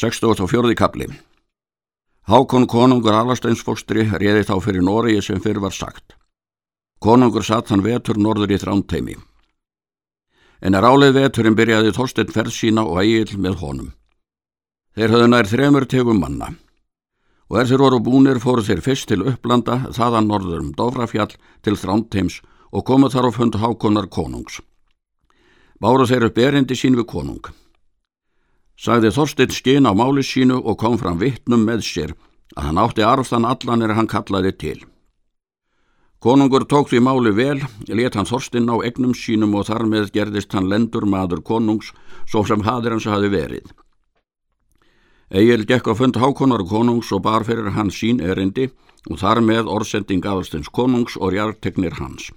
64. kapli Hákon konungur Alasteinsfóstri réði þá fyrir Noregi sem fyrir var sagt. Konungur satt hann vetur norður í þrámteimi. En er álið veturinn byrjaði Þorstein ferð sína og eigil með honum. Þeir höfðu nær þremur tegum manna. Og er þeir voru búnir fóru þeir fyrst til upplanda þaðan norður um Dófrafjall til þrámteims og komu þar á fund Hákonar konungs. Báru þeir upp erindi sín við konung. Sagði Þorstein skinn á máli sínu og kom fram vittnum með sér að hann átti arfðan allan er hann kallaði til. Konungur tók því máli vel, let hann Þorstein á egnum sínum og þar með gerðist hann lendur maður konungs svo sem hadir hans hafi verið. Egil gekk á fund hákonar konungs og bar fyrir hann sín erindi og þar með orðsending aðalstins konungs og rjartegnir hans.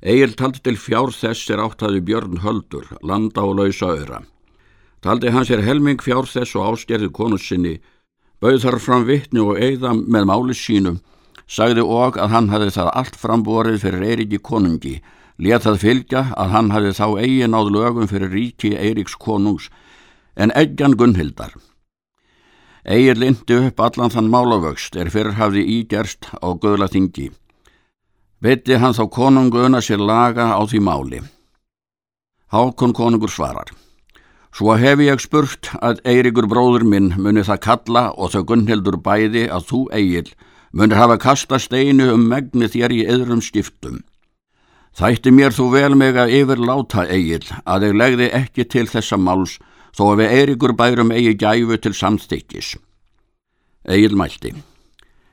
Egil taldi til fjár þess er áttaði Björn Höldur, landa og lausa öra. Taldi hans er helming fjár þess og áskerði konus sinni, bauð þar fram vittni og eigða með máli sínum sagði og að hann hafi það allt framborið fyrir Eiríki konungi, letað fylgja að hann hafi þá eigin áð lögum fyrir ríki Eiríks konungs, en eggjan Gunnhildar. Egir lindi upp allan þann málavöxt er fyrir hafði ígerst á göðla þingi. Veitti hann þá konunguna sér laga á því máli. Hákon konungur svarar. Svo hef ég spurt að Eiríkur bróður minn muni það kalla og þau Gunnhildur bæði að þú eigil munir hafa kasta steinu um megni þér í öðrum skiptum. Þætti mér þú vel meg að yfir láta eigil að ég legði ekki til þessa máls þó að við Eirikur bærum eigi gæfu til samþykkis. Egil mælti.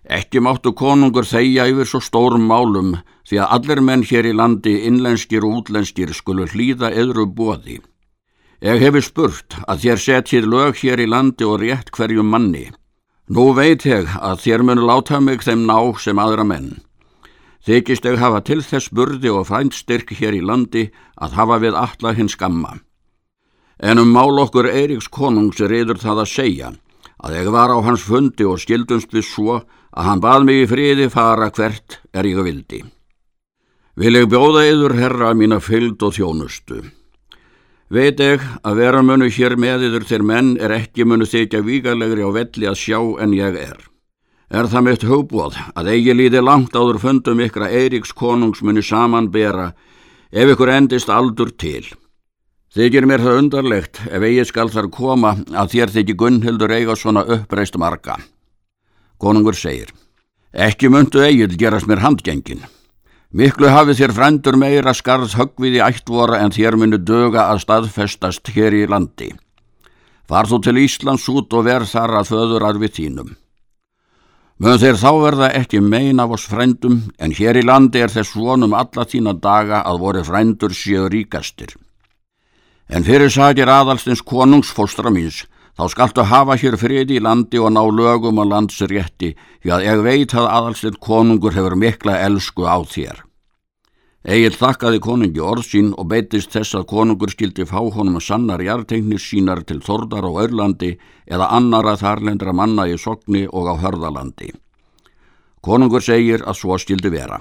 Ekki máttu konungur þeia yfir svo stórum málum því að allir menn hér í landi, innlenskir og útlenskir, skulu hlýða öðru bóði. Ég hefi spurt að þér setjið lög hér í landi og rétt hverjum manni. Nú veit ég að þér munu láta mig þeim ná sem aðra menn. Þykist ég hafa til þess burði og frændstyrk hér í landi að hafa við alla hins skamma. En um mál okkur Eiríks konungs reyður það að segja að ég var á hans fundi og skildumst við svo að hann bað mig í friði fara hvert er ég vildi. Vil ég bjóða yður herra mína fylgd og þjónustu. Veit ég að vera munu hér með yfir þeir menn er ekki munu þykja vígalegri á velli að sjá en ég er. Er það mitt hugbóð að eigi líði langt áður fundum ykra Eiríks konungs muni samanbera ef ykkur endist aldur til. Þykir mér það undarlegt ef eigi skal þar koma að þér þykji Gunnhildur eiga svona uppreist marga. Konungur segir, ekki myndu eigil gerast mér handgengin. Miklu hafið þér frændur meira skarð höggviði ættvora en þér munu döga að staðfestast hér í landi. Far þú til Íslands út og verð þar að föður að við þínum. Mögum þeir þá verða ekki mein af oss frændum en hér í landi er þess vonum alla þína daga að voru frændur séu ríkastir. En fyrir sagir aðalstins konungsfóstra míns þá skaltu hafa hér friði í landi og ná lögum og landsrétti því að ég veit að aðalstinn konungur hefur mikla elsku á þér. Egil þakkaði konungi orð sín og beitist þess að konungur skildi fá honum að sannar jartegnir sínar til Þordar og Örlandi eða annara þarlendra manna í Sogni og á Hörðalandi. Konungur segir að svo skildi vera.